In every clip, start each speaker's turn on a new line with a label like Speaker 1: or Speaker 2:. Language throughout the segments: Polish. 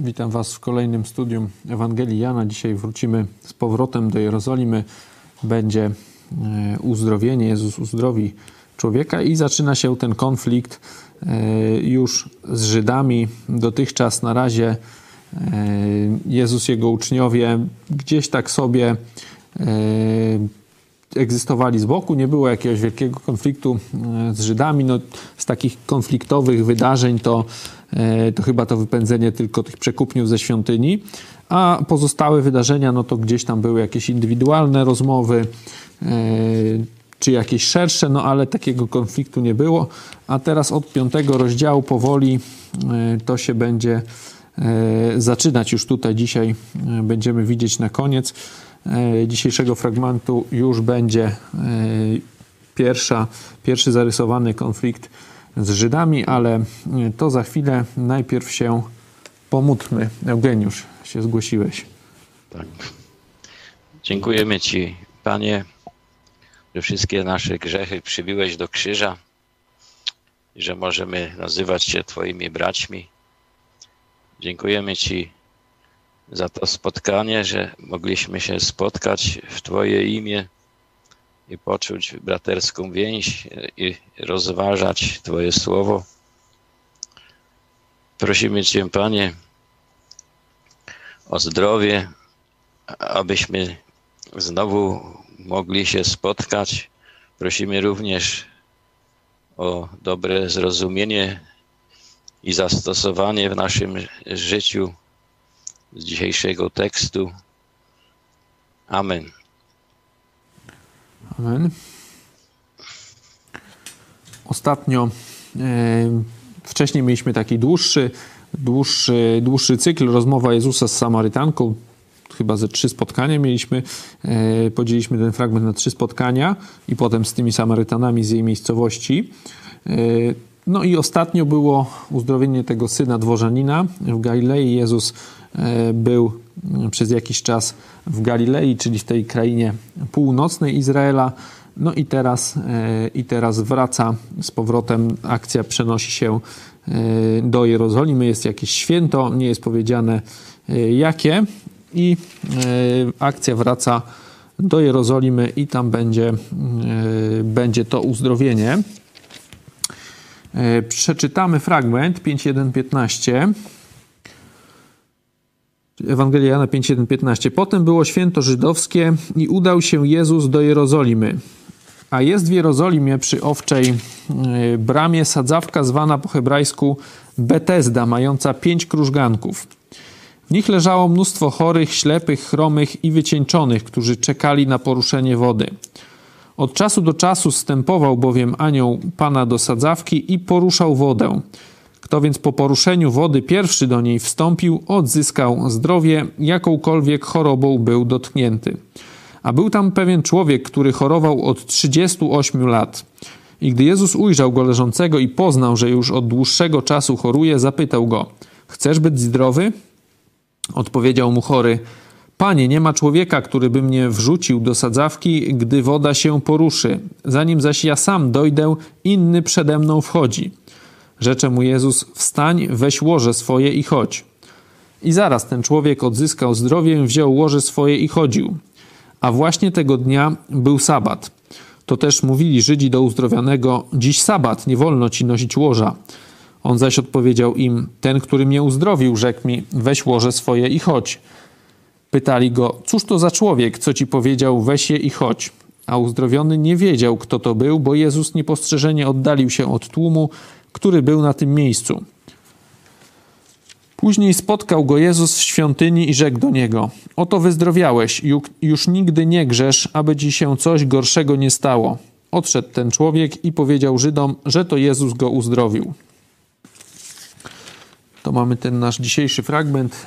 Speaker 1: Witam Was w kolejnym studium Ewangelii Jana. Dzisiaj wrócimy z powrotem do Jerozolimy. Będzie e, uzdrowienie, Jezus uzdrowi człowieka i zaczyna się ten konflikt e, już z Żydami. Dotychczas na razie e, Jezus, jego uczniowie gdzieś tak sobie egzystowali z boku, nie było jakiegoś wielkiego konfliktu z Żydami. No, z takich konfliktowych wydarzeń to E, to chyba to wypędzenie tylko tych przekupniów ze świątyni, a pozostałe wydarzenia, no to gdzieś tam były jakieś indywidualne rozmowy, e, czy jakieś szersze, no ale takiego konfliktu nie było. A teraz od piątego rozdziału powoli e, to się będzie zaczynać już tutaj dzisiaj. Będziemy widzieć na koniec dzisiejszego fragmentu już będzie pierwsza, pierwszy zarysowany konflikt z Żydami, ale e, to za chwilę. Najpierw się pomódlmy. Eugeniusz, się zgłosiłeś.
Speaker 2: Tak. Dziękujemy Ci, Panie, że wszystkie nasze grzechy przybiłeś do krzyża i że możemy nazywać się Twoimi braćmi. Dziękujemy Ci za to spotkanie, że mogliśmy się spotkać w Twoje imię i poczuć braterską więź i rozważać Twoje słowo. Prosimy Cię, Panie, o zdrowie, abyśmy znowu mogli się spotkać. Prosimy również o dobre zrozumienie i zastosowanie w naszym życiu z dzisiejszego tekstu. Amen.
Speaker 1: Amen. Ostatnio, e, wcześniej mieliśmy taki dłuższy, dłuższy, dłuższy cykl, rozmowa Jezusa z Samarytanką, chyba ze trzy spotkania mieliśmy, e, podzieliliśmy ten fragment na trzy spotkania i potem z tymi Samarytanami z jej miejscowości. E, no i ostatnio było uzdrowienie tego syna dworzanina w Galilei. Jezus był przez jakiś czas w Galilei, czyli w tej krainie północnej Izraela. No i teraz, e, i teraz wraca z powrotem. Akcja przenosi się e, do Jerozolimy. Jest jakieś święto, nie jest powiedziane jakie. I akcja wraca do Jerozolimy i tam będzie, będzie to uzdrowienie. E, przeczytamy fragment 5.1.15. Ewangelia Jana 5.1.15. Potem było święto żydowskie i udał się Jezus do Jerozolimy. A jest w Jerozolimie przy owczej e, bramie sadzawka zwana po hebrajsku Betesda, mająca pięć krużganków. W nich leżało mnóstwo chorych, ślepych, chromych i wycieńczonych, którzy czekali na poruszenie wody. Od czasu do czasu stępował bowiem anioł Pana do sadzawki i poruszał wodę. Kto więc po poruszeniu wody pierwszy do niej wstąpił, odzyskał zdrowie, jakąkolwiek chorobą był dotknięty. A był tam pewien człowiek, który chorował od 38 lat. I gdy Jezus ujrzał go leżącego i poznał, że już od dłuższego czasu choruje, zapytał go: Chcesz być zdrowy? Odpowiedział mu chory: Panie, nie ma człowieka, który by mnie wrzucił do sadzawki, gdy woda się poruszy. Zanim zaś ja sam dojdę, inny przede mną wchodzi. Rzecze mu Jezus: Wstań, weź łoże swoje i chodź. I zaraz ten człowiek odzyskał zdrowie, wziął łoże swoje i chodził. A właśnie tego dnia był sabat. To też mówili Żydzi do uzdrowionego: Dziś sabat, nie wolno ci nosić łoża. On zaś odpowiedział im: Ten, który mnie uzdrowił, rzekł mi: Weź łoże swoje i chodź. Pytali go, cóż to za człowiek, co ci powiedział, weź je i chodź. A uzdrowiony nie wiedział, kto to był, bo Jezus niepostrzeżenie oddalił się od tłumu, który był na tym miejscu. Później spotkał go Jezus w świątyni i rzekł do niego: Oto wyzdrowiałeś, już nigdy nie grzesz, aby ci się coś gorszego nie stało. Odszedł ten człowiek i powiedział Żydom, że to Jezus go uzdrowił. To mamy ten nasz dzisiejszy fragment.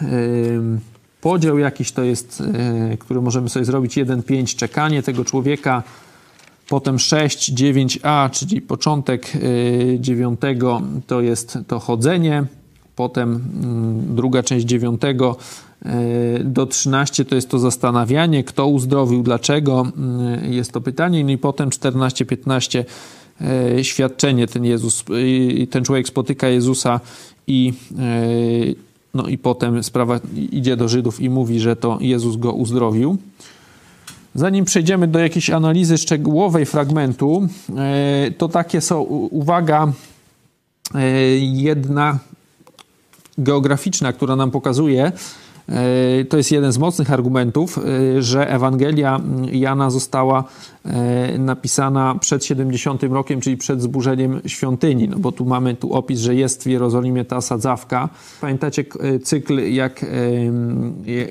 Speaker 1: Podział jakiś to jest, e, który możemy sobie zrobić 1-5 czekanie tego człowieka, potem 6, 9a, czyli początek 9 e, to jest to chodzenie, potem mm, druga część 9 e, do 13 to jest to zastanawianie, kto uzdrowił, dlaczego, mm, jest to pytanie, no i potem 14-15 świadczenie ten Jezus, ten człowiek spotyka Jezusa i no i potem sprawa idzie do Żydów i mówi, że to Jezus go uzdrowił. Zanim przejdziemy do jakiejś analizy szczegółowej fragmentu, e, to takie są, uwaga, e, jedna geograficzna, która nam pokazuje, e, to jest jeden z mocnych argumentów, że Ewangelia Jana została napisana przed 70 rokiem, czyli przed zburzeniem świątyni, no bo tu mamy tu opis, że jest w Jerozolimie ta sadzawka. Pamiętacie cykl, jak,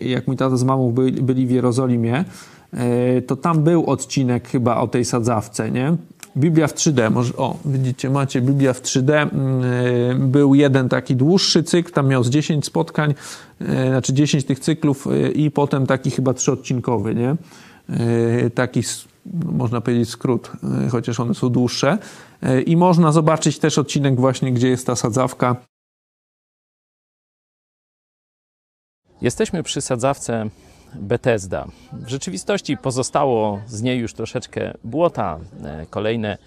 Speaker 1: jak mój tata z mamą byli w Jerozolimie, to tam był odcinek chyba o tej sadzawce, nie? Biblia w 3D, może, o, widzicie, macie Biblia w 3D. Mm, e, był jeden taki dłuższy cykl, tam miał z 10 spotkań, e, znaczy 10 tych cyklów i potem taki chyba trzyodcinkowy, nie? Taki, można powiedzieć, skrót, chociaż one są dłuższe. I można zobaczyć też odcinek właśnie, gdzie jest ta sadzawka.
Speaker 3: Jesteśmy przy sadzawce Bethesda. W rzeczywistości pozostało z niej już troszeczkę błota, e, kolejne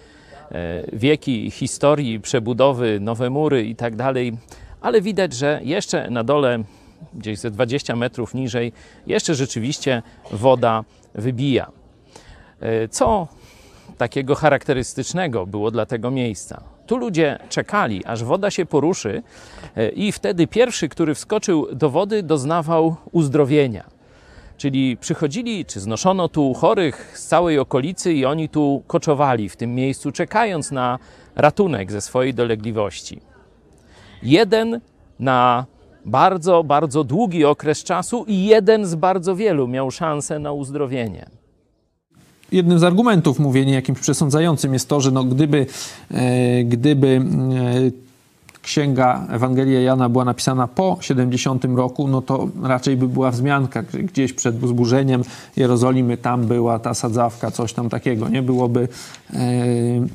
Speaker 3: e, wieki historii, przebudowy, nowe mury i tak dalej, ale widać, że jeszcze na dole, gdzieś ze 20 metrów niżej, jeszcze rzeczywiście woda wybija. E, co takiego charakterystycznego było dla tego miejsca? Tu ludzie czekali, aż woda się poruszy, i wtedy pierwszy, który wskoczył do wody, doznawał uzdrowienia. Czyli przychodzili, czy znoszono tu chorych z całej okolicy i oni tu koczowali w tym miejscu, czekając na ratunek ze swojej dolegliwości. Jeden na bardzo, bardzo długi okres czasu i jeden z bardzo wielu miał szansę na uzdrowienie
Speaker 1: jednym z argumentów, mówię, nie jakimś przesądzającym jest to, że no, gdyby, e, gdyby e, księga Ewangelia Jana była napisana po 70 roku, no to raczej by była wzmianka gdzieś przed zburzeniem Jerozolimy, tam była ta sadzawka, coś tam takiego, nie byłoby. E,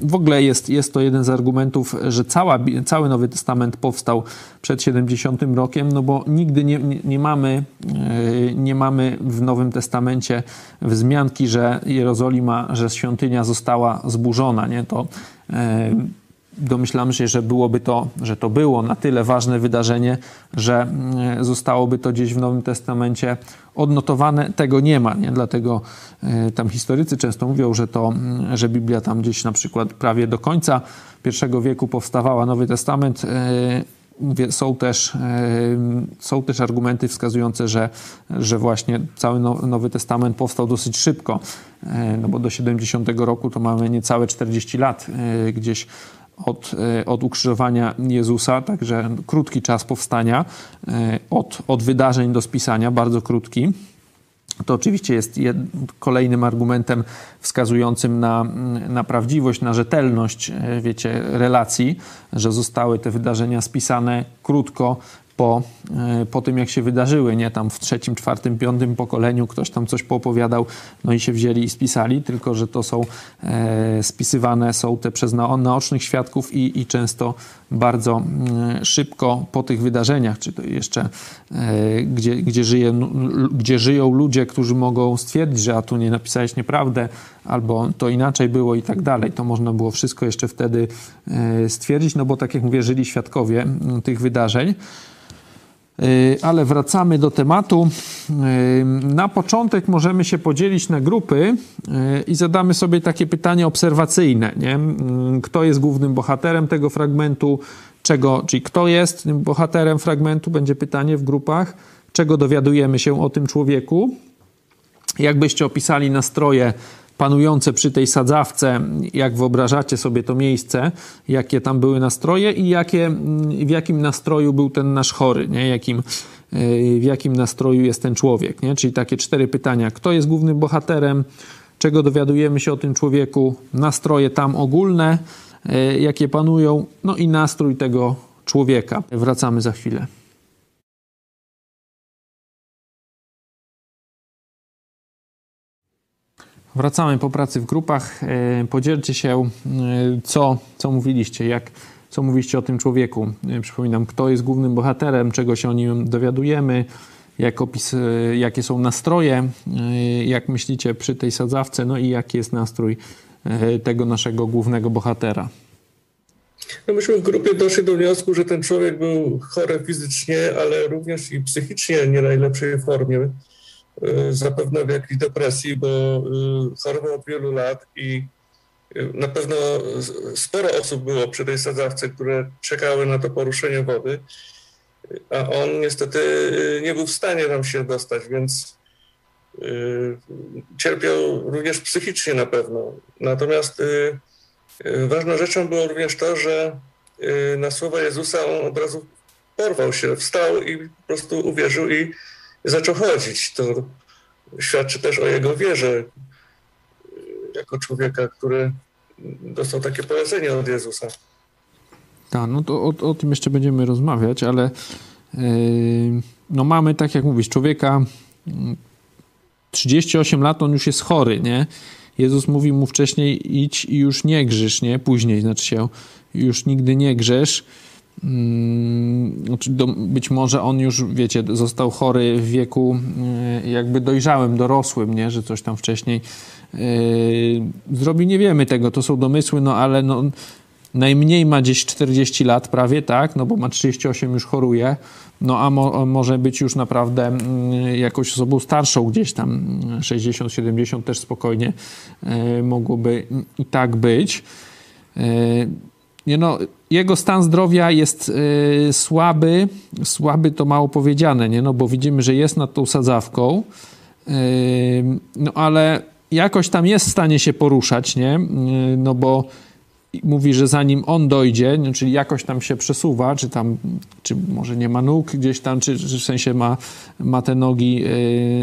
Speaker 1: w ogóle jest, jest to jeden z argumentów, że cała, cały Nowy Testament powstał przed 70 rokiem, no bo nigdy nie, nie, nie mamy, e, nie mamy w Nowym Testamencie wzmianki, że Jerozolima, że świątynia została zburzona, nie? To e, domyślam się, że byłoby to, że to było na tyle ważne wydarzenie, że mm, zostałoby to gdzieś w Nowym Testamencie odnotowane. Tego nie ma, nie? dlatego e, tam historycy często mówią, że to, mm, że Biblia tam gdzieś na przykład prawie do końca I wieku powstawała Nowy Testament. E, są też, e, są też argumenty wskazujące, że, że właśnie cały Nowy Testament powstał dosyć szybko, no bo do 70 roku to mamy niecałe 40 lat gdzieś od, e, od ukrzyżowania Jezusa, także krótki czas powstania, e, od, od wydarzeń do spisania, bardzo krótki. To oczywiście jest jed, kolejnym argumentem wskazującym na, na prawdziwość, na rzetelność, e, wiecie, relacji, że zostały te wydarzenia spisane krótko, po, e, po tym, jak się wydarzyły, nie tam w trzecim, czwartym, piątym pokoleniu ktoś tam coś poopowiadał, no i się wzięli i spisali, tylko że to są e, spisywane, są te przez naocznych świadków i, i często bardzo mm, szybko po tych wydarzeniach, czy to jeszcze e, gdzie, gdzie, żyje, gdzie żyją ludzie, którzy mogą stwierdzić, że a tu nie napisałeś nieprawdę, albo to inaczej było i tak dalej. To można było wszystko jeszcze wtedy e, stwierdzić, no bo tak jak mówię, żyli świadkowie mm, tych wydarzeń. Y, ale wracamy do tematu. Y, na początek możemy się podzielić na grupy y, i zadamy sobie takie pytanie obserwacyjne. Nie? Kto jest głównym bohaterem tego fragmentu? Czego, czyli kto jest bohaterem fragmentu? Będzie pytanie w grupach. Czego dowiadujemy się o tym człowieku? Jakbyście opisali nastroje panujące przy tej sadzawce, jak wyobrażacie sobie to miejsce, jakie tam były nastroje i jakie, w jakim nastroju był ten nasz chory, nie? Jakim, w jakim nastroju jest ten człowiek. Nie? Czyli takie cztery pytania. Kto jest głównym bohaterem? Czego dowiadujemy się o tym człowieku? Nastroje tam ogólne, e, jakie panują, no i nastrój tego człowieka. Wracamy za chwilę. Wracamy po pracy w grupach. E, podzielcie się, e, co, co mówiliście, jak, co mówiliście o tym człowieku. E, przypominam, kto jest głównym bohaterem, czego się o nim dowiadujemy, jak opis, jakie są nastroje, jak myślicie przy tej sadzawce, no i jaki jest nastrój tego naszego głównego bohatera.
Speaker 4: No myśmy w grupie doszli do wniosku, że ten człowiek był chory fizycznie, ale również i psychicznie nie najlepszej formie. Y, zapewne w jakiejś depresji, bo y, chorował od wielu lat i y, na pewno sporo osób było przy tej sadzawce, które czekały na to poruszenie wody, a on niestety nie był w stanie tam się dostać, więc cierpiał również psychicznie na pewno. Natomiast ważną rzeczą było również to, że na słowa Jezusa on od razu porwał się, wstał i po prostu uwierzył i zaczął chodzić. To świadczy też o jego wierze jako człowieka, który dostał takie polecenie od Jezusa.
Speaker 1: Tak, no to o, o, tym jeszcze będziemy rozmawiać, ale yy, no mamy, tak jak mówisz, człowieka 38 lat, on już jest chory, nie? Jezus mówi mu wcześniej idź i już nie grzesz, nie? Później, znaczy się, już nigdy nie grzesz. Mm, znaczy, być może on już, wiecie, został chory w wieku e, jakby dojrzałym, dorosłym, nie? że coś tam wcześniej yy, zrobił. Nie wiemy tego, to są domysły, no ale no, najmniej ma gdzieś 40 lat prawie, tak? No bo ma 38, już choruje. No a mo, może być już naprawdę mm, jakąś osobą starszą gdzieś tam, 60-70 też spokojnie mogłoby i tak być. Nie no, jego stan zdrowia jest y, słaby, słaby to mało powiedziane, nie? No bo widzimy, że jest nad tą sadzawką, y, no ale jakoś tam jest w stanie się poruszać, nie? Y, no bo mówi, że zanim on dojdzie, no, czyli jakoś tam się przesuwa, czy tam, czy może nie ma nóg gdzieś tam, czy, czy w sensie ma, ma te nogi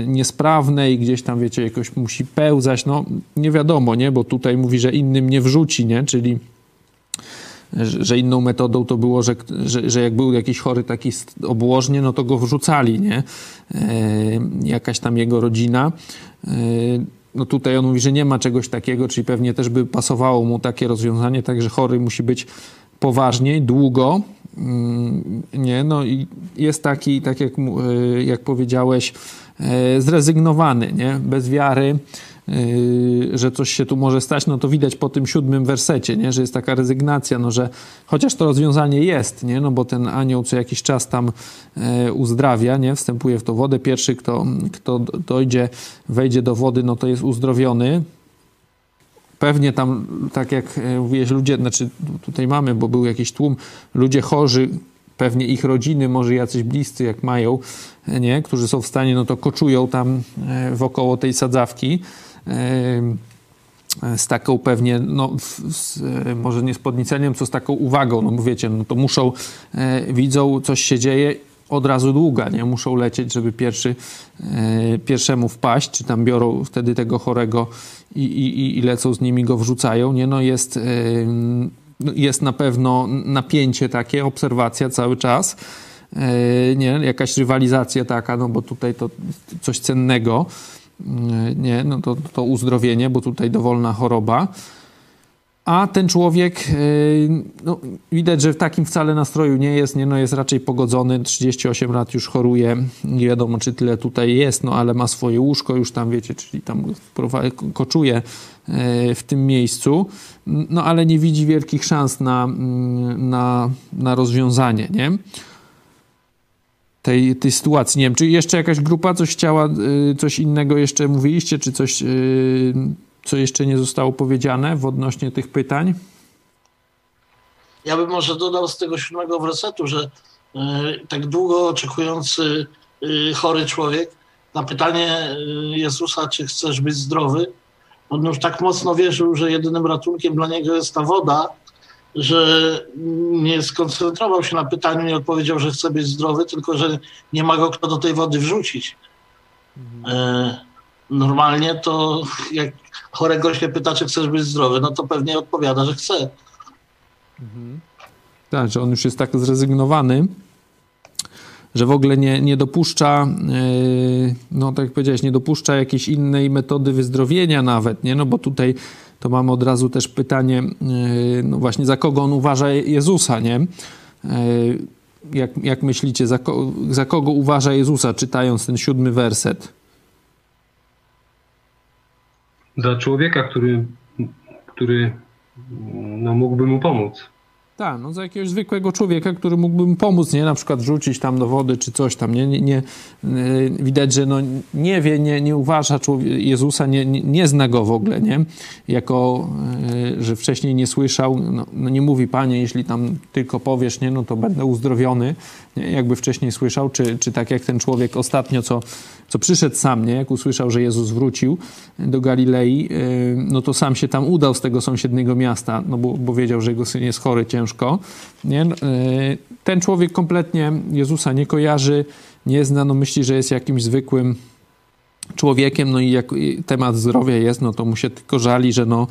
Speaker 1: niesprawne i gdzieś tam, wiecie, jakoś musi pełzać, no nie wiadomo, nie? Bo tutaj mówi, że innym nie wrzuci, nie? Czyli że inną metodą to było, że, że, że, jak był jakiś chory taki obłożnie, no to go wrzucali, nie? E, jakaś tam jego rodzina. E, no tutaj on mówi, że nie ma czegoś takiego, czyli pewnie też by pasowało mu takie rozwiązanie, także chory musi być poważniej, długo, mm, nie? No i jest taki, tak jak, e, jak powiedziałeś, zrezygnowany, nie? Bez wiary, że coś się tu może stać, no to widać po tym siódmym wersecie, nie? że jest taka rezygnacja, no że chociaż to rozwiązanie jest, nie? no bo ten anioł co jakiś czas tam e, uzdrawia, nie? wstępuje w to wodę. Pierwszy, kto, kto dojdzie, wejdzie do wody, no to jest uzdrowiony. Pewnie tam, tak jak e, mówiłeś, ludzie, znaczy tutaj mamy, bo był jakiś tłum, ludzie chorzy, pewnie ich rodziny, może jacyś bliscy, jak mają, nie, którzy są w stanie, no to koczują tam e, wokoło tej sadzawki z taką pewnie, no, z, może nie z podnieceniem, co z taką uwagą, no bo wiecie, no to muszą, e, widzą, coś się dzieje, od razu długa, nie? Muszą lecieć, żeby pierwszy, e, pierwszemu wpaść, czy tam biorą wtedy tego chorego i, i, i lecą z nimi, go wrzucają, nie? No jest, e, no jest na pewno napięcie takie, obserwacja cały czas, e, nie? Jakaś rywalizacja taka, no bo tutaj to coś cennego, nie, no to, to uzdrowienie, bo tutaj dowolna choroba. A ten człowiek, e, no, widać, że w takim wcale nastroju nie jest, nie, no jest raczej pogodzony, 38 lat już choruje, nie wiadomo czy tyle tutaj jest, no ale ma swoje łóżko już tam, wiecie, czyli tam koczuje e, w tym miejscu, no ale nie widzi wielkich szans na, na, na rozwiązanie, nie? Tej, tej sytuacji. Nie wiem, czy jeszcze jakaś grupa coś chciała, y, coś innego jeszcze mówiliście, czy coś, y, co jeszcze nie zostało powiedziane w odnośnie tych pytań?
Speaker 5: Ja bym może dodał z tego siódmego wersetu, że y, tak długo oczekujący chory człowiek na pytanie Jezusa, czy chcesz być zdrowy, on już tak mocno wierzył, że jedynym ratunkiem dla niego jest ta woda, że nie skoncentrował się na pytaniu, nie odpowiedział, że chce być zdrowy, tylko że nie ma go kto do tej wody wrzucić. Mhm. E, normalnie to jak chorego się pyta, czy chcesz być zdrowy, no to pewnie odpowiada, że chce.
Speaker 1: Mhm. Tak, że on już jest tak zrezygnowany, że w ogóle nie, nie dopuszcza, yy, no tak jak powiedziałeś, nie dopuszcza jakiejś innej metody wyzdrowienia nawet, nie? No bo tutaj to mamy od razu też pytanie, yy, no właśnie za kogo on uważa Jezusa, nie? Yy, jak, jak myślicie, za, ko, za kogo uważa Jezusa, czytając ten siódmy werset?
Speaker 4: Za człowieka, który, który no, mógłby mu pomóc.
Speaker 1: Tak, no za jakiegoś zwykłego człowieka, który mógłby pomóc, nie? Na przykład wrzucić tam do wody czy coś tam, nie? nie, nie widać, że no nie wie, nie, nie uważa Jezusa, nie, nie, nie zna go w ogóle, nie? Jako, że wcześniej nie słyszał, no, no, nie mówi, Panie, jeśli tam tylko powiesz, nie? No to będę uzdrowiony, nie? Jakby wcześniej słyszał, czy, czy tak jak ten człowiek ostatnio, co co przyszedł sam, nie? Jak usłyszał, że Jezus wrócił do Galilei, y, no to sam się tam udał z tego sąsiedniego miasta, no bo, bo wiedział, że jego syn jest chory ciężko, nie? Y, ten człowiek kompletnie Jezusa nie kojarzy, nie zna, no myśli, że jest jakimś zwykłym człowiekiem, no i jak temat zdrowia jest, no to mu się tylko żali, że no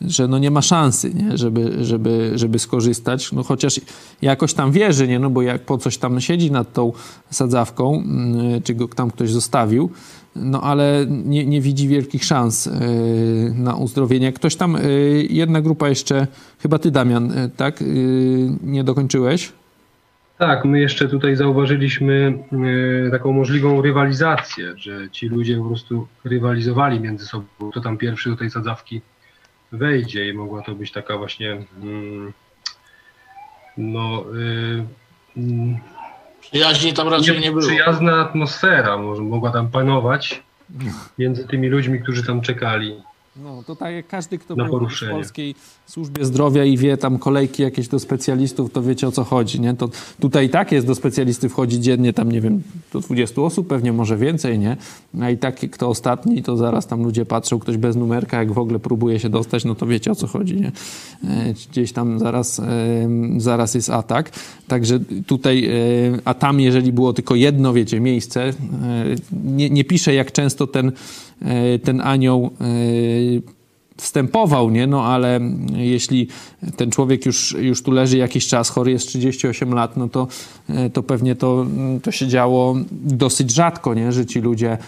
Speaker 1: że no nie ma szansy, nie? Żeby, żeby, żeby skorzystać, no chociaż jakoś tam wierzy, nie? No bo jak po coś tam siedzi nad tą sadzawką, mm, czy go tam ktoś zostawił, no ale nie, nie widzi wielkich szans y, na uzdrowienie. Ktoś tam, y, jedna grupa jeszcze, chyba ty Damian, y, tak? Nie dokończyłeś?
Speaker 6: Tak, my jeszcze tutaj zauważyliśmy taką możliwą rywalizację, że ci ludzie po prostu rywalizowali między sobą. Kto tam pierwszy do tej sadzawki wejdzie i mogła to być taka właśnie mm, no
Speaker 5: yy, przyjaźni tam raczej nie, nie było.
Speaker 6: Przyjazna atmosfera może, mogła tam panować między tymi ludźmi, którzy tam czekali.
Speaker 1: No, to tak jak każdy, kto był w polskiej służbie zdrowia i wie tam kolejki jakieś do specjalistów, to wiecie o co chodzi, nie? To tutaj i tak jest do specjalisty wchodzi dziennie tam, nie wiem, do 20 osób, pewnie może więcej, nie? A i tak kto ostatni, to zaraz tam ludzie patrzą, ktoś bez numerka, jak w ogóle próbuje się dostać, no to wiecie o co chodzi, nie? E, gdzieś tam zaraz, zaraz jest atak. Także tutaj, e, a tam jeżeli było tylko jedno, wiecie, miejsce, e, nie, nie piszę jak często ten ten anioł e, wstępował, nie? No ale jeśli ten człowiek już, już tu leży jakiś czas, chory jest 38 lat, no to, e, to pewnie to, to się działo dosyć rzadko, nie? Że ci ludzie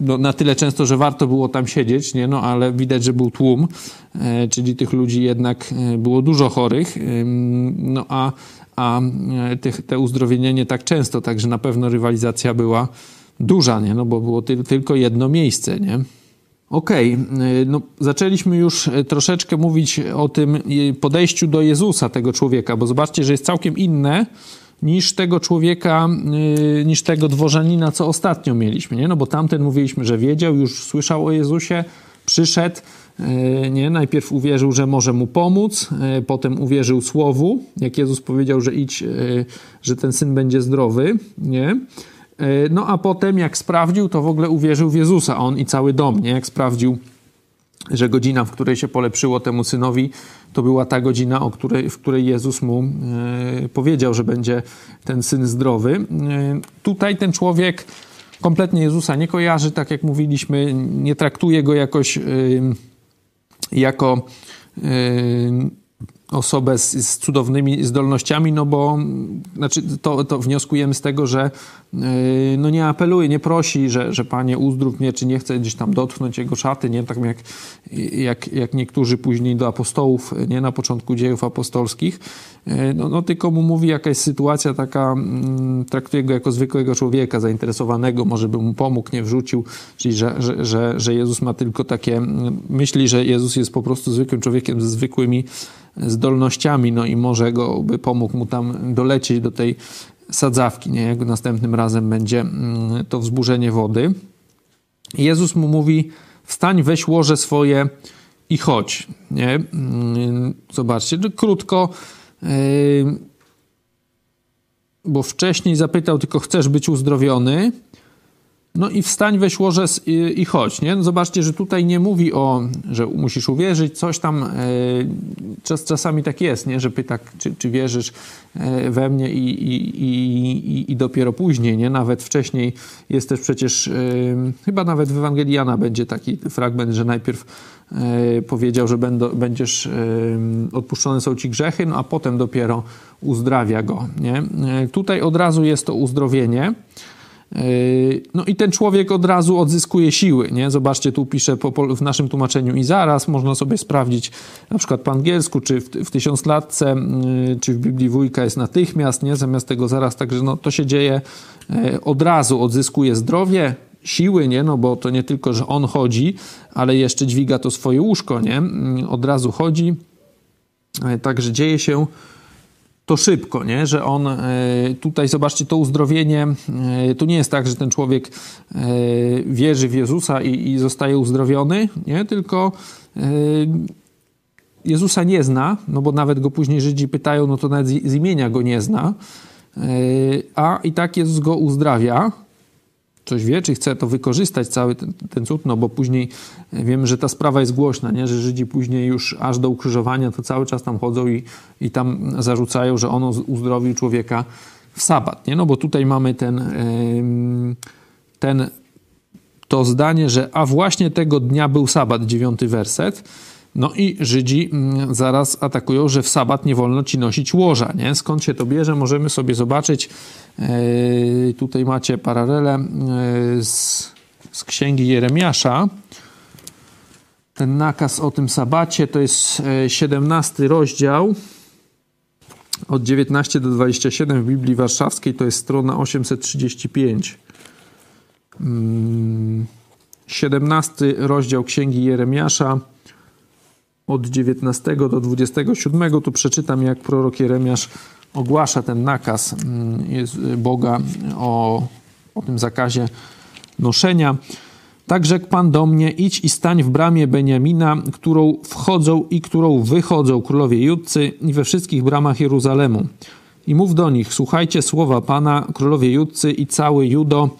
Speaker 1: no, na tyle często, że warto było tam siedzieć, nie? No ale widać, że był tłum, czyli tych ludzi jednak było dużo chorych, no a, a tych, te uzdrowienie nie tak często, także na pewno rywalizacja była duża, nie? No bo było ty tylko jedno miejsce, nie? Okej, okay. no zaczęliśmy już troszeczkę mówić o tym podejściu do Jezusa, tego człowieka, bo zobaczcie, że jest całkiem inne niż tego człowieka, y, niż tego dworzanina, co ostatnio mieliśmy, nie? No bo tamten mówiliśmy, że wiedział, już słyszał o Jezusie, przyszedł, y, nie? Najpierw uwierzył, że może mu pomóc, y, potem uwierzył słowu, jak Jezus powiedział, że idź, że ten syn będzie zdrowy, nie? E, no a potem, jak sprawdził, to w ogóle uwierzył w Jezusa, on i cały dom, nie? Jak sprawdził, że godzina, w której się polepszyło temu synowi, to była ta godzina, o której, w której Jezus mu e, powiedział, że będzie ten syn zdrowy. E, tutaj ten człowiek kompletnie Jezusa nie kojarzy, tak jak mówiliśmy, nie traktuje go jakoś jako osobę z, z, cudownymi zdolnościami, no bo znaczy to, to wnioskujemy z tego, że yy, no nie apeluje, nie prosi, że, że Panie uzdrów mnie, czy nie chce gdzieś tam dotknąć jego szaty, nie? Tak jak, jak, jak niektórzy później do apostołów, nie? Na początku dziejów apostolskich, yy, no, no tylko mu mówi jakaś sytuacja taka, yy, traktuje go jako zwykłego człowieka, zainteresowanego, może by mu pomógł, nie wrzucił, czyli że, że, że, że Jezus ma tylko takie, myśli, że Jezus jest po prostu zwykłym człowiekiem ze zwykłymi zdolnościami, no i może go by pomógł mu tam dolecieć do tej sadzawki, nie? Jak następnym razem będzie mm, to wzburzenie wody. Jezus mu mówi, wstań, weź łoże swoje i chodź, nie? Mm, zobaczcie, krótko, yy, bo wcześniej zapytał tylko, chcesz być uzdrowiony? No i wstań, weź łoże i, i chodź, nie? No zobaczcie, że tutaj nie mówi o, że musisz uwierzyć, coś tam, e, czas, czasami tak jest, nie? Że pyta, czy, czy wierzysz e, we mnie i, i, i, i dopiero później, nie? Nawet wcześniej jest też przecież, e, chyba nawet w Ewangeliana będzie taki fragment, że najpierw e, powiedział, że będą, będziesz, e, odpuszczone są ci grzechy, no a potem dopiero uzdrawia go, nie? E, tutaj od razu jest to uzdrowienie, no i ten człowiek od razu odzyskuje siły, nie? Zobaczcie, tu piszę po, w naszym tłumaczeniu i zaraz, można sobie sprawdzić na przykład po angielsku, czy w, w tysiąclatce, yy, czy w Biblii wujka jest natychmiast, nie? Zamiast tego zaraz, także no to się dzieje yy, od razu, odzyskuje zdrowie, siły, nie? No bo to nie tylko, że on chodzi, ale jeszcze dźwiga to swoje łóżko, nie? Od razu chodzi, Także dzieje się to szybko, nie? że on tutaj, zobaczcie, to uzdrowienie, to nie jest tak, że ten człowiek wierzy w Jezusa i, i zostaje uzdrowiony, nie? tylko Jezusa nie zna, no bo nawet go później Żydzi pytają, no to nawet z imienia go nie zna, a i tak Jezus go uzdrawia, coś wie, czy chce to wykorzystać, cały ten, ten cud, no bo później wiemy, że ta sprawa jest głośna, nie? że Żydzi później już aż do ukrzyżowania to cały czas tam chodzą i, i tam zarzucają, że on uzdrowił człowieka w sabat, nie? no bo tutaj mamy ten, ten to zdanie, że a właśnie tego dnia był sabat, dziewiąty werset, no i Żydzi mm, zaraz atakują, że w sabat nie wolno ci nosić łoża. Nie? Skąd się to bierze? Możemy sobie zobaczyć. E, tutaj macie paralelę e, z, z księgi Jeremiasza. Ten nakaz o tym sabacie to jest 17 e, rozdział od 19 do 27 w Biblii Warszawskiej, to jest strona 835. 17 mm, rozdział Księgi Jeremiasza od 19 do 27, tu przeczytam, jak prorok Jeremiasz ogłasza ten nakaz mm, Boga o, o tym zakazie noszenia. Tak rzekł Pan do mnie, idź i stań w bramie Beniamina, którą wchodzą i którą wychodzą królowie Judcy i we wszystkich bramach Jeruzalemu. I mów do nich, słuchajcie słowa Pana, królowie Judcy i cały Judo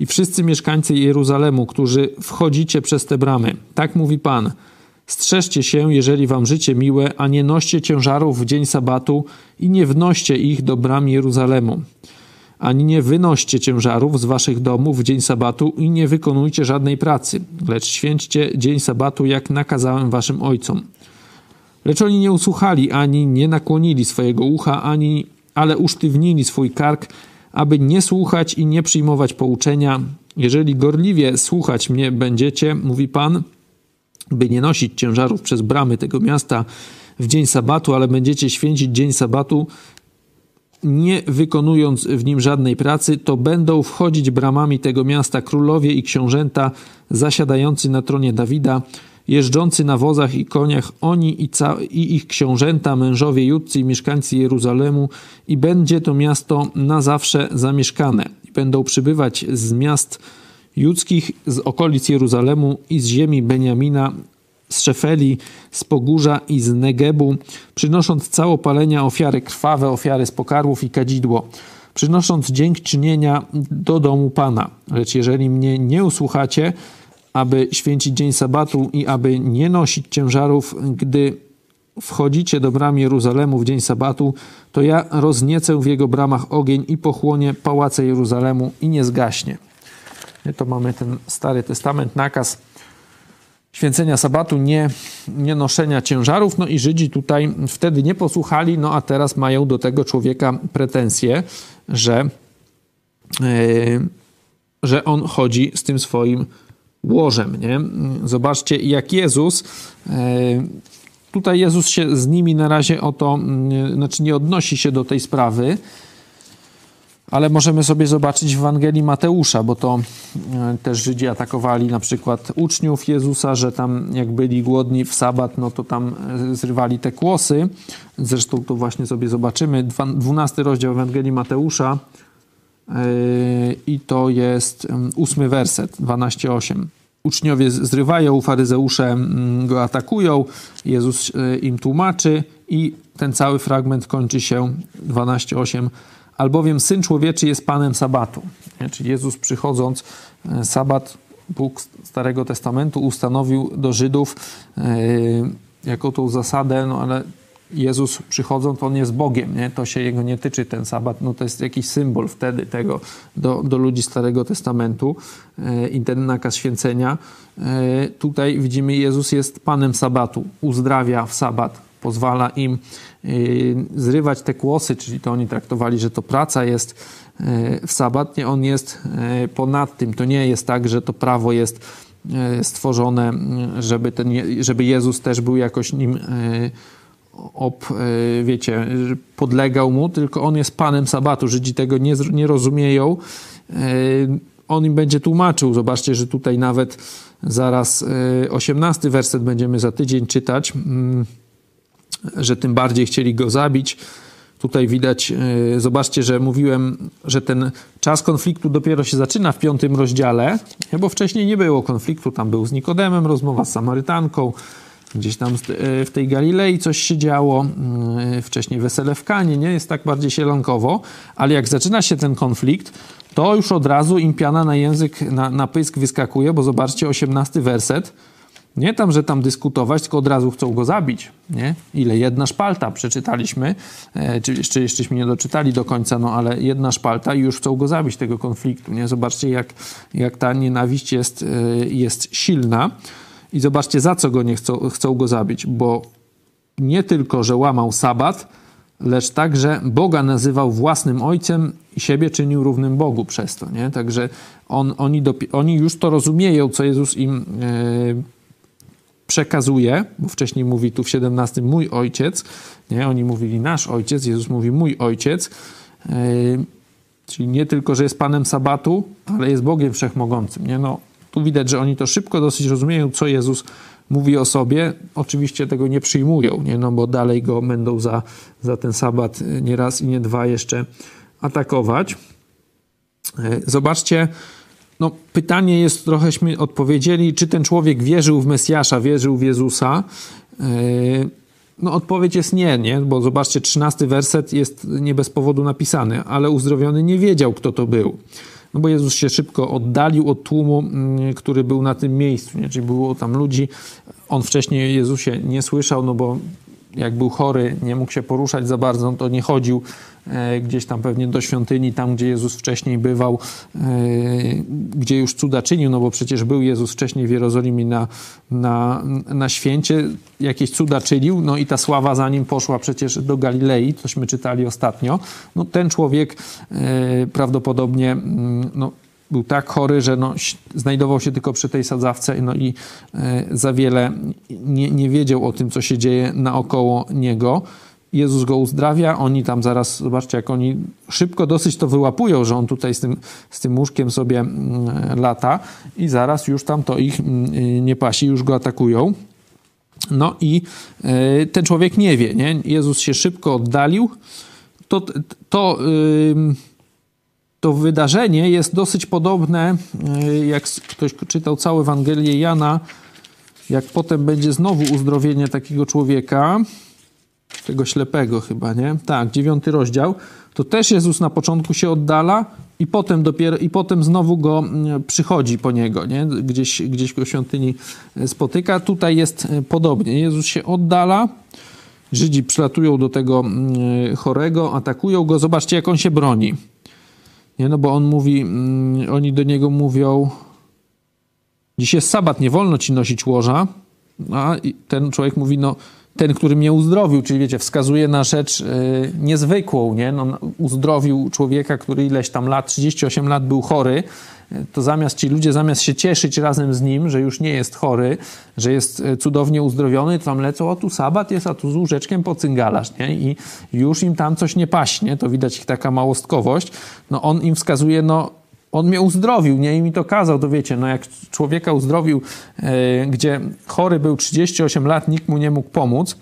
Speaker 1: i wszyscy mieszkańcy Jeruzalemu, którzy wchodzicie przez te bramy. Tak mówi Pan – Strzeżcie się, jeżeli wam życie miłe, a nie noście ciężarów w dzień sabatu i nie wnoście ich do bram Jeruzalemu. Ani nie wynoście ciężarów z waszych domów w dzień sabatu i nie wykonujcie żadnej pracy, lecz święćcie dzień sabatu, jak nakazałem waszym ojcom. Lecz oni nie usłuchali, ani nie nakłonili swojego ucha, ani, ale usztywnili swój kark, aby nie słuchać i nie przyjmować pouczenia. Jeżeli gorliwie słuchać mnie będziecie, mówi Pan, by nie nosić ciężarów przez bramy tego miasta w dzień sabatu, ale będziecie święcić dzień sabatu, nie wykonując w nim żadnej pracy, to będą wchodzić bramami tego miasta królowie i książęta zasiadający na tronie Dawida, jeżdżący na wozach i koniach, oni i, i ich książęta, mężowie judcy i mieszkańcy Jeruzalemu, i będzie to miasto na zawsze zamieszkane. Będą przybywać z miast judzkich z okolic Jeruzalemu i z ziemi Beniamina, z Szefeli, z Pogórza i z Negebu, przynosząc całopalenia, ofiary krwawe, ofiary z pokarłów i kadzidło, przynosząc dziękczynienia do domu Pana. Lecz jeżeli mnie nie usłuchacie, aby święcić dzień sabatu i aby nie nosić ciężarów, gdy wchodzicie do bram Jeruzalemu w dzień sabatu, to ja rozniecę w jego bramach ogień i pochłonie pałace Jeruzalemu i nie zgaśnie. To mamy ten Stary Testament, nakaz święcenia sabatu, nie, nie noszenia ciężarów. No i Żydzi tutaj wtedy nie posłuchali, no a teraz mają do tego człowieka pretensje, że, yy, że on chodzi z tym swoim łożem. Nie? Zobaczcie, jak Jezus. Yy, tutaj Jezus się z nimi na razie o to, znaczy nie odnosi się do tej sprawy, ale możemy sobie zobaczyć w Ewangelii Mateusza, bo to e, też Żydzi atakowali na przykład uczniów Jezusa, że tam jak byli głodni w sabat, no to tam e, zrywali te kłosy. Zresztą to właśnie sobie zobaczymy. 12 rozdział Ewangelii Mateusza e, i to jest ósmy werset, 12:8. Uczniowie zrywają, faryzeusze go atakują, Jezus im tłumaczy i ten cały fragment kończy się 12:8 albowiem Syn Człowieczy jest Panem Sabatu. Nie? Czyli Jezus przychodząc, e, Sabat, Bóg Starego Testamentu ustanowił do Żydów e, jako tą zasadę, no ale Jezus przychodząc, On jest Bogiem, nie? to się Jego nie tyczy, ten Sabat, no to jest jakiś symbol wtedy tego do, do ludzi Starego Testamentu e, i ten nakaz święcenia. Tutaj widzimy, Jezus jest Panem Sabatu, uzdrawia w Sabat, pozwala im y, zrywać te kłosy, czyli to oni traktowali, że to praca jest y, w sabat, nie, on jest y, ponad tym. To nie jest tak, że to prawo jest stworzone, żeby, ten, żeby Jezus też był jakoś nim ob, wiecie, podlegał mu, tylko on jest panem sabatu. Żydzi tego nie, nie rozumieją. On im będzie tłumaczył. Zobaczcie, że tutaj nawet zaraz 18 werset będziemy za tydzień czytać. Mm, że tym bardziej chcieli go zabić. Tutaj widać, e, zobaczcie, że mówiłem, że ten czas konfliktu dopiero się zaczyna w piątym rozdziale, bo wcześniej nie było konfliktu. Tam był z Nikodemem rozmowa z Samarytanką, gdzieś tam e, w tej Galilei coś się działo, e, wcześniej wesele w Kanie, nie? Jest tak bardziej sielankowo, ale jak zaczyna się ten konflikt, to już od razu im piana na język, na, na pysk wyskakuje, bo zobaczcie, osiemnasty werset, nie tam, że tam dyskutować, tylko od razu chcą go zabić. Nie? Ile? Jedna szpalta przeczytaliśmy, e, czy jeszcze, jeszcześmy nie doczytali do końca, no ale jedna szpalta i już chcą go zabić, tego konfliktu. Nie? Zobaczcie, jak, jak ta nienawiść jest, e, jest silna. I zobaczcie, za co go nie chcą, chcą go zabić, bo nie tylko, że łamał sabat, lecz także Boga nazywał własnym ojcem i siebie czynił równym Bogu przez to. Nie? Także on, oni, oni już to rozumieją, co Jezus im yy, przekazuje, bo wcześniej mówi tu w 17 mój ojciec, nie? Oni mówili nasz ojciec, Jezus mówi mój ojciec. Yy, czyli nie tylko, że jest Panem Sabatu, ale jest Bogiem Wszechmogącym. Nie? No, tu widać, że oni to szybko dosyć rozumieją, co Jezus mówi o sobie. Oczywiście tego nie przyjmują, nie? No, bo dalej go będą za, za ten sabat nie raz i nie dwa jeszcze atakować. Yy, zobaczcie, no, pytanie jest, trochęśmy odpowiedzieli, czy ten człowiek wierzył w Mesjasza, wierzył w Jezusa. E, no, odpowiedź jest nie, nie, bo zobaczcie, trzynasty werset jest nie bez powodu napisany, ale uzdrowiony nie wiedział, kto to był. No bo Jezus się szybko oddalił od tłumu, mm, który był na tym miejscu, nie? czyli było tam ludzi. On wcześniej Jezusie nie słyszał, no bo jak był chory, nie mógł się poruszać za bardzo, to nie chodził gdzieś tam pewnie do świątyni, tam gdzie Jezus wcześniej bywał, e, gdzie już cuda czynił, no bo przecież był Jezus wcześniej w Jerozolimie na, na, na święcie, jakieś cuda czynił, no i ta sława za nim poszła przecież do Galilei, tośmy czytali ostatnio. No ten człowiek e, prawdopodobnie mm, no, był tak chory, że no, znajdował się tylko przy tej sadzawce no i e, za wiele nie, nie wiedział o tym, co się dzieje naokoło niego. Jezus go uzdrawia, oni tam zaraz, zobaczcie, jak oni szybko dosyć to wyłapują, że on tutaj z tym, z tym łóżkiem sobie mm, lata i zaraz już tam to ich mm, nie pasi, już go atakują. No i e, ten człowiek nie wie, nie? Jezus się szybko oddalił. To, to to wydarzenie jest dosyć podobne, e, jak ktoś czytał całą Ewangelię Jana, jak potem będzie znowu uzdrowienie takiego człowieka, tego ślepego chyba, nie? Tak, dziewiąty rozdział. To też Jezus na początku się oddala i potem dopiero, i potem znowu go mm, przychodzi po niego, nie? Gdzieś, gdzieś go świątyni e, spotyka. Tutaj jest e, podobnie. Jezus się oddala, Żydzi przylatują do tego mm, chorego, atakują go. Zobaczcie, jak on się broni. Nie, no bo on mówi, mm, oni do niego mówią, dziś jest sabat, nie wolno ci nosić łoża. A ten człowiek mówi, no ten, który mnie uzdrowił, czyli wiecie, wskazuje na rzecz y, niezwykłą, nie? No, uzdrowił człowieka, który ileś tam lat, 38 lat był chory, to zamiast ci ludzie, zamiast się cieszyć razem z nim, że już nie jest chory, że jest e, cudownie uzdrowiony, to tam lecą, o tu sabat jest, a tu z łóżeczkiem pocyngalasz, nie? I już im tam coś nie paśnie, to widać ich taka małostkowość. No on im wskazuje, no on mnie uzdrowił, nie? I mi to kazał, to wiecie, no jak człowieka uzdrowił, e, gdzie chory był 38 lat, nikt mu nie mógł pomóc,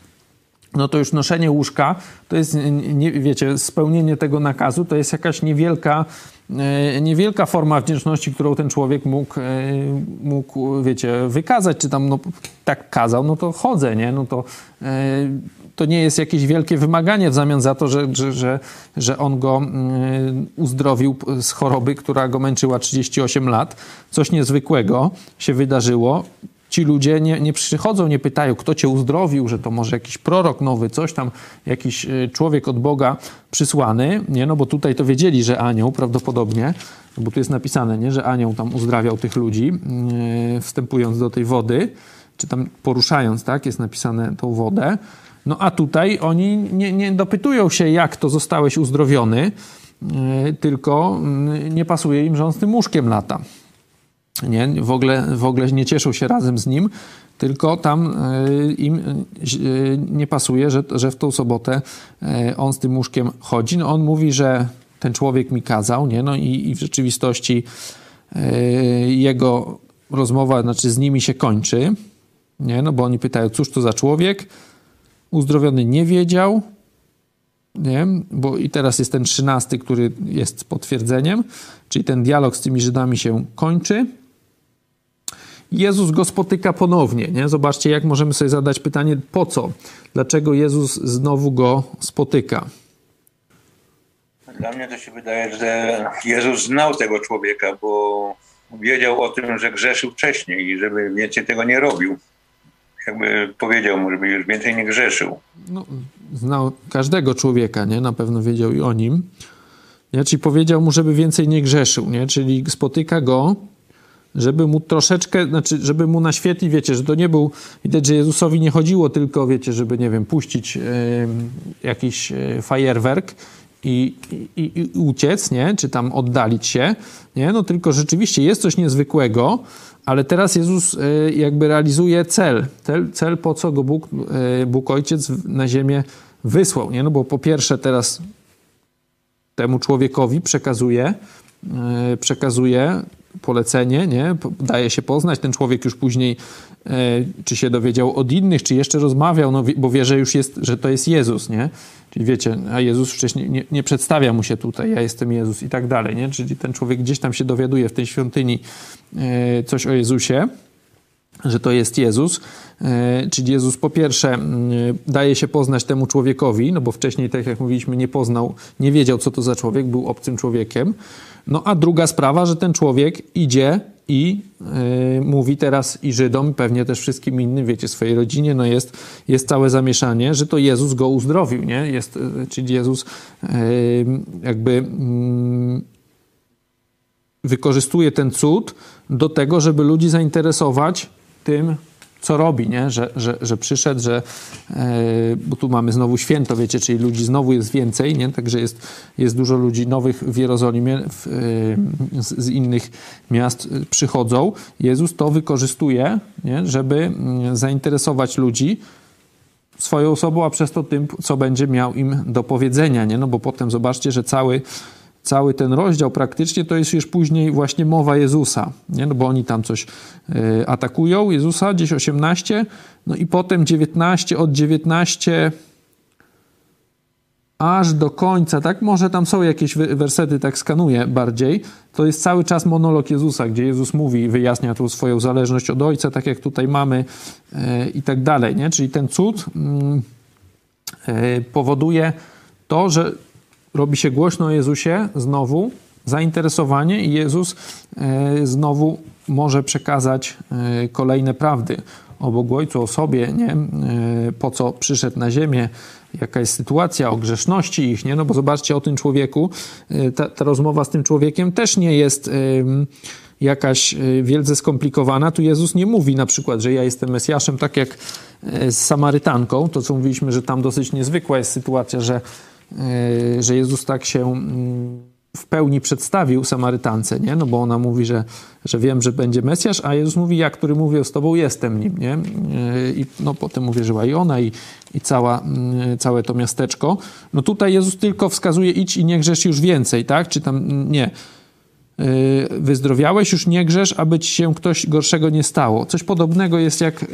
Speaker 1: no to już noszenie łóżka, to jest, nie, wiecie, spełnienie tego nakazu, to jest jakaś niewielka E, niewielka forma wdzięczności, którą ten człowiek mógł, e, mógł wiecie, wykazać, czy tam no, tak kazał, no to chodzę, nie? No to, to nie jest jakieś wielkie wymaganie w zamian za to, że, że, że, że on go uzdrowił z choroby, która go męczyła 38 lat. Coś niezwykłego się wydarzyło ci ludzie nie, nie przychodzą, nie pytają, kto cię uzdrowił, że to może jakiś prorok nowy, coś tam, jakiś e, człowiek od Boga przysłany, nie? No bo tutaj to wiedzieli, że anioł prawdopodobnie, bo tu jest napisane, nie? Że anioł tam uzdrawiał tych ludzi, yy, wstępując do tej wody, czy tam poruszając, tak? Jest napisane tą wodę. No a tutaj oni nie, nie dopytują się, jak to zostałeś uzdrowiony, yy, tylko yy, nie pasuje im, że on z tym łóżkiem lata nie, w, ogóle, w ogóle nie cieszą się razem z nim, tylko tam e, im e, nie pasuje, że, że w tą sobotę e, on z tym łóżkiem chodzi. No on mówi, że ten człowiek mi kazał, nie? No i, i w rzeczywistości jego rozmowa, znaczy z nimi się kończy, nie? No bo oni pytają, cóż to za człowiek? Uzdrowiony nie wiedział, nie? bo i teraz jest ten trzynasty, który jest potwierdzeniem, czyli ten dialog z tymi Żydami się kończy. Jezus go spotyka ponownie. Nie? Zobaczcie, jak możemy sobie zadać pytanie, po co? Dlaczego Jezus znowu go spotyka?
Speaker 7: Dla mnie to się wydaje, że Jezus znał tego człowieka, bo wiedział o tym, że grzeszył wcześniej i żeby więcej tego nie robił. Jakby powiedział mu, żeby już więcej nie grzeszył.
Speaker 1: No, znał każdego człowieka, nie? Na pewno wiedział i o nim. Nie? Czyli powiedział mu, żeby więcej nie grzeszył, nie? Czyli spotyka go, żeby mu troszeczkę, znaczy, żeby mu naświetlić, wiecie, że to nie był, widać, że Jezusowi nie chodziło tylko, wiecie, żeby, nie wiem, puścić jakiś y, fajerwerk, i, i, i, uciec, nie? czy tam oddalić się, nie? no tylko rzeczywiście jest coś niezwykłego, ale teraz Jezus y, jakby realizuje cel, cel, cel po co go Bóg, y, Bóg Ojciec na ziemię wysłał, nie? no bo po pierwsze teraz temu człowiekowi przekazuje, y, przekazuje polecenie, nie? daje się poznać. Ten człowiek już później czy się dowiedział od innych, czy jeszcze rozmawiał, no, bo wie, że już jest, że to jest Jezus, nie? Czyli wiecie, a Jezus wcześniej nie, nie, przedstawia mu się tutaj, ja jestem Jezus i tak dalej, nie? Czyli ten człowiek gdzieś tam się dowiaduje w tej świątyni e, coś o Jezusie, że to jest Jezus. E, czyli Jezus po pierwsze daje się poznać temu człowiekowi, no bo wcześniej, tak jak mówiliśmy, nie poznał, nie wiedział, co to za człowiek, był obcym człowiekiem. No a druga sprawa, że ten człowiek idzie i y, mówi teraz i Żydom, pewnie też wszystkim innym, wiecie, swojej rodzinie, no jest, jest całe zamieszanie, że to Jezus go uzdrowił, nie? Jest, y, czyli Jezus jakby mm, wykorzystuje ten cud do tego, żeby ludzi zainteresować tym, co robi, nie? Że, że, że przyszedł, że e, bo tu mamy znowu święto, wiecie, czyli ludzi znowu jest więcej, nie? Także jest, jest dużo ludzi nowych w Jerozolimie, w, e, z, z, innych miast przychodzą. Jezus to wykorzystuje, nie? żeby mm, zainteresować ludzi swoją osobą, a przez to tym, co będzie miał im do powiedzenia, nie? No bo potem zobaczcie, że cały cały ten rozdział praktycznie to jest już później właśnie mowa Jezusa, nie? No bo oni tam coś y, atakują Jezusa, gdzieś 18, no i potem 19, od 19 aż do końca, tak? Może tam są jakieś wersety, tak skanuję bardziej. To jest cały czas monolog Jezusa, gdzie Jezus mówi, wyjaśnia tu swoją zależność od Ojca, tak jak tutaj mamy y, i tak dalej, nie? Czyli ten cud y, powoduje to, że robi się głośno o Jezusie znowu, zainteresowanie i Jezus e, znowu może przekazać e, kolejne prawdy o Bogu Ojcu, o sobie, nie? E, po co przyszedł na ziemię, jaka jest sytuacja, o grzeszności ich, nie? No bo zobaczcie o tym człowieku, ta, ta rozmowa z tym człowiekiem też nie jest jakaś wielce skomplikowana. Tu Jezus nie mówi na przykład, że ja jestem Mesjaszem, tak jak z Samarytanką, to co mówiliśmy, że tam dosyć niezwykła jest sytuacja, że że Jezus tak się mm, w pełni przedstawił Samarytance, nie? No bo ona mówi, że, że wiem, że będzie Mesjasz, a Jezus mówi, ja, który mówię z tobą, jestem nim, nie? E, I no, potem uwierzyła i ona, i, i cała, mm, całe to miasteczko. No tutaj Jezus tylko wskazuje, idź i nie grzesz już więcej, tak? Czy tam, nie. E, wyzdrowiałeś, już nie grzesz, aby ci się ktoś gorszego nie stało. Coś podobnego jest jak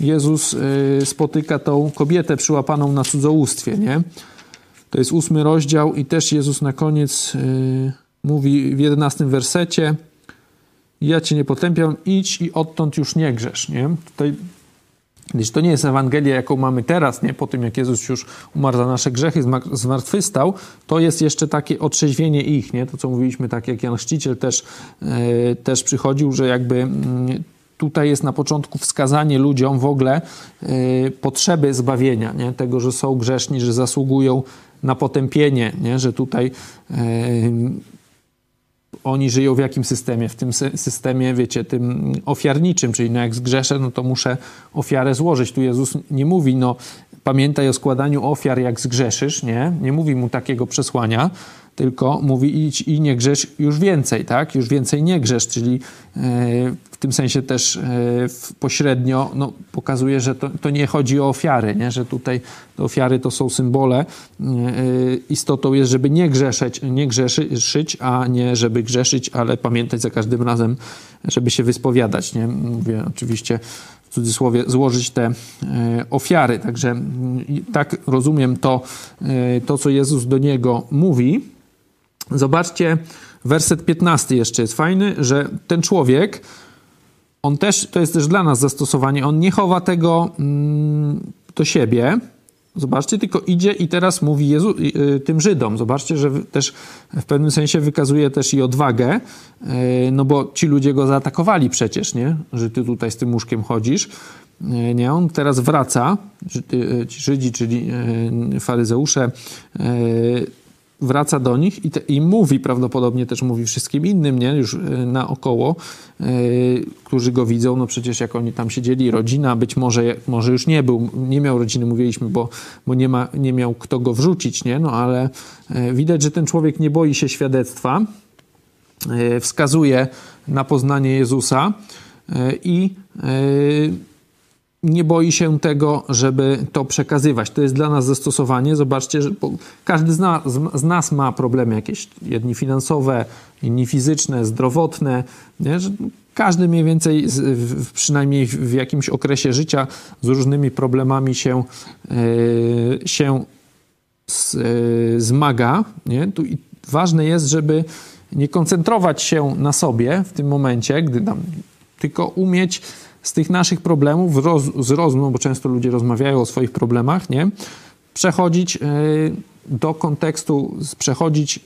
Speaker 1: Jezus spotyka tą kobietę przyłapaną na cudzołóstwie, nie? To jest ósmy rozdział i też Jezus na koniec yy, mówi w jedenastym wersecie ja cię nie potępiam, idź i odtąd już nie grzesz, nie? Tutaj to nie jest Ewangelia, jaką mamy teraz, nie? po tym jak Jezus już umarł za nasze grzechy, zmartwychwstał, to jest jeszcze takie otrzeźwienie ich, nie? to co mówiliśmy, tak jak Jan Chrzciciel też, yy, też przychodził, że jakby yy, tutaj jest na początku wskazanie ludziom w ogóle yy, potrzeby zbawienia, nie? tego, że są grzeszni, że zasługują na potępienie, nie? że tutaj e, oni żyją w jakim systemie? W tym systemie, wiecie, tym ofiarniczym, czyli no jak zgrzeszę, no to muszę ofiarę złożyć. Tu Jezus nie mówi, no pamiętaj o składaniu ofiar, jak zgrzeszysz, nie? Nie mówi mu takiego przesłania, tylko mówi idź i nie grzesz już więcej, tak? Już więcej nie grzesz, czyli e, w tym sensie też e, pośrednio no, pokazuje, że to, to nie chodzi o ofiary, nie? że tutaj ofiary to są symbole. E, istotą jest, żeby nie grzeszyć, nie grzeszyć, a nie żeby grzeszyć, ale pamiętać za każdym razem, żeby się wyspowiadać. Nie? Mówię oczywiście cudzysłowie złożyć te ofiary. Także tak rozumiem to, to, co Jezus do niego mówi. Zobaczcie, werset 15 jeszcze jest fajny, że ten człowiek, on też, to jest też dla nas zastosowanie, on nie chowa tego mm, do siebie, Zobaczcie, tylko idzie i teraz mówi Jezu, y, tym Żydom. Zobaczcie, że też w pewnym sensie wykazuje też i odwagę, y, no bo ci ludzie go zaatakowali przecież, nie? Że ty tutaj z tym łóżkiem chodzisz. Y, nie, on teraz wraca, ci Żydzi, czyli faryzeusze, wraca do nich i, te, i, mówi, prawdopodobnie też mówi wszystkim innym, nie, już e, naokoło, yy, którzy go widzą, no przecież jak oni tam siedzieli, rodzina, być może, może już nie był, nie miał rodziny, mówiliśmy, bo, bo nie, ma, nie miał kto go wrzucić, nie, no ale yy, widać, że ten człowiek nie boi się świadectwa, yy, wskazuje na poznanie Jezusa i nie boi się tego, żeby to przekazywać. To jest dla nas zastosowanie. Zobaczcie, że każdy z nas, z nas ma problemy jakieś, jedni finansowe, inni fizyczne, zdrowotne. Nie? Każdy mniej więcej, przynajmniej w jakimś okresie życia, z różnymi problemami się, yy, się yy, zmaga. Nie? Tu ważne jest, żeby nie koncentrować się na sobie w tym momencie, gdy tam, tylko umieć z tych naszych problemów, roz, z rozmów, bo często ludzie rozmawiają o swoich problemach, nie? Przechodzić e, do kontekstu, przechodzić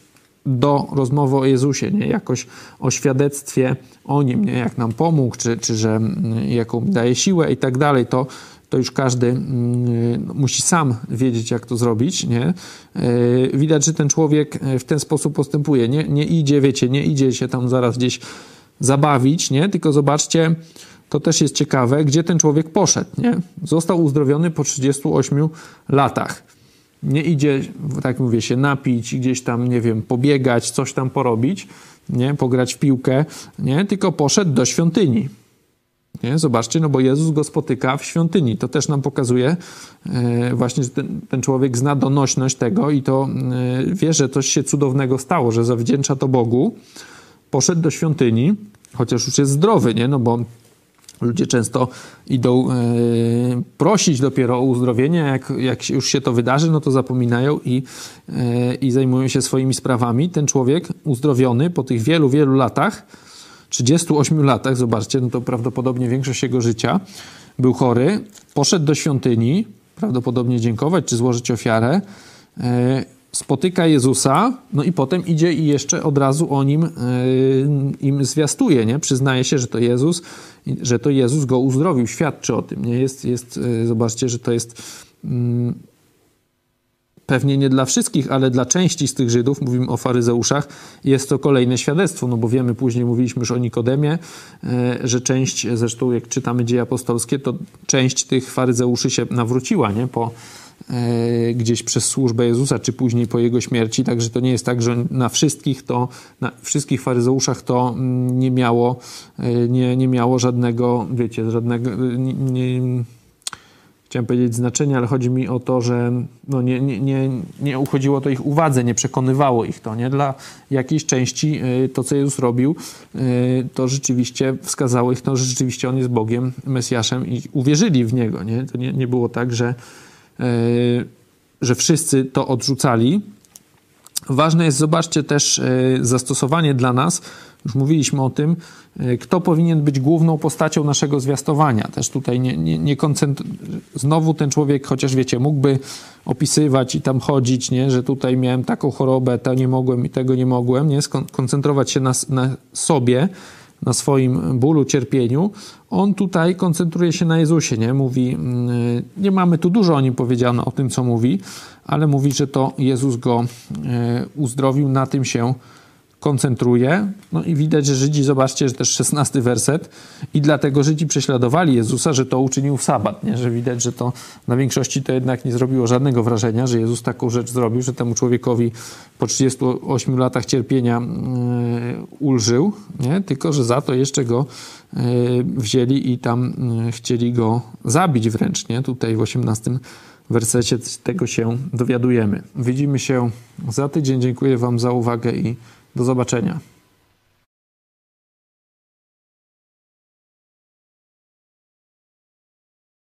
Speaker 1: do rozmowy o Jezusie, nie? Jakoś o świadectwie o Nim, nie? Jak nam pomógł, czy, czy że jaką daje siłę i tak dalej, to, to już każdy mm, musi sam wiedzieć, jak to zrobić, nie? E, widać, że ten człowiek e, w ten sposób postępuje. Nie, nie idzie, wiecie, nie idzie się tam zaraz gdzieś zabawić, nie? Tylko zobaczcie, to też jest ciekawe, gdzie ten człowiek poszedł. Nie? Został uzdrowiony po 38 latach. Nie idzie, tak mówię, się napić, gdzieś tam, nie wiem, pobiegać, coś tam porobić, nie? pograć w piłkę, nie? tylko poszedł do świątyni. Nie? Zobaczcie, no bo Jezus go spotyka w świątyni. To też nam pokazuje e, właśnie, że ten, ten, człowiek zna donośność tego i to e, wie, że coś się cudownego stało, że zawdzięcza to Bogu. Poszedł do świątyni, chociaż już jest zdrowy, nie? No bo Ludzie często idą e, prosić dopiero o uzdrowienie, jak, jak już się to wydarzy, no to zapominają i, e, i zajmują się swoimi sprawami. Ten człowiek uzdrowiony po tych wielu, wielu latach, 38 latach, zobaczcie, no to prawdopodobnie większość jego życia, był chory, poszedł do świątyni, prawdopodobnie dziękować czy złożyć ofiarę. E, spotyka Jezusa, no i potem idzie i jeszcze od razu o nim im zwiastuje, nie? Przyznaje się, że to Jezus, że to Jezus go uzdrowił, świadczy o tym, nie? Jest, jest yy, zobaczcie, że to jest yy, pewnie nie dla wszystkich, ale dla części z tych Żydów, mówimy o faryzeuszach, jest to kolejne świadectwo, no bo wiemy, później mówiliśmy już o Nikodemie, yy, że część, zresztą jak czytamy dzieje apostolskie, to część tych faryzeuszy się nawróciła, nie? Po E, gdzieś przez służbę Jezusa, czy później po Jego śmierci. Także to nie jest tak, że na wszystkich to, na wszystkich faryzeuszach to mm, nie miało, e, nie, nie miało żadnego, wiecie, żadnego, nie, nie, chciałem powiedzieć znaczenia, ale chodzi mi o to, że no nie, nie, nie, nie uchodziło to ich uwadze, nie przekonywało ich to, nie? Dla jakiejś części e, to, co Jezus robił, to rzeczywiście wskazało ich, to, że rzeczywiście On jest Bogiem, Mesjaszem i uwierzyli w Niego, nie? To nie, nie było tak, że E, że wszyscy to odrzucali. Ważne jest, zobaczcie też e, zastosowanie dla nas, już mówiliśmy o tym, e, kto powinien być główną postacią naszego zwiastowania. Też tutaj nie, nie, nie. Znowu ten człowiek, chociaż wiecie, mógłby opisywać i tam chodzić, nie, że tutaj miałem taką chorobę, to nie mogłem i tego nie mogłem, nie, skoncentrować się na, na sobie, na swoim bólu, cierpieniu, on tutaj koncentruje się na Jezusie, nie? Mówi, mm, nie mamy tu dużo o nim powiedziane, o tym, co mówi, ale mówi, że to Jezus go e, uzdrowił, na tym się koncentruje. No i widać, że Żydzi, zobaczcie, że też szesnasty werset, i dlatego Żydzi prześladowali Jezusa, że to uczynił w sabat, nie? że widać, że to na większości to jednak nie zrobiło żadnego wrażenia, że Jezus taką rzecz zrobił, że temu człowiekowi po 38 latach cierpienia yy, ulżył, nie? tylko że za to jeszcze go yy, wzięli i tam yy, chcieli go zabić wręcz, nie? tutaj w 18 wersecie tego się dowiadujemy. Widzimy się za tydzień. Dziękuję Wam za uwagę i do zobaczenia.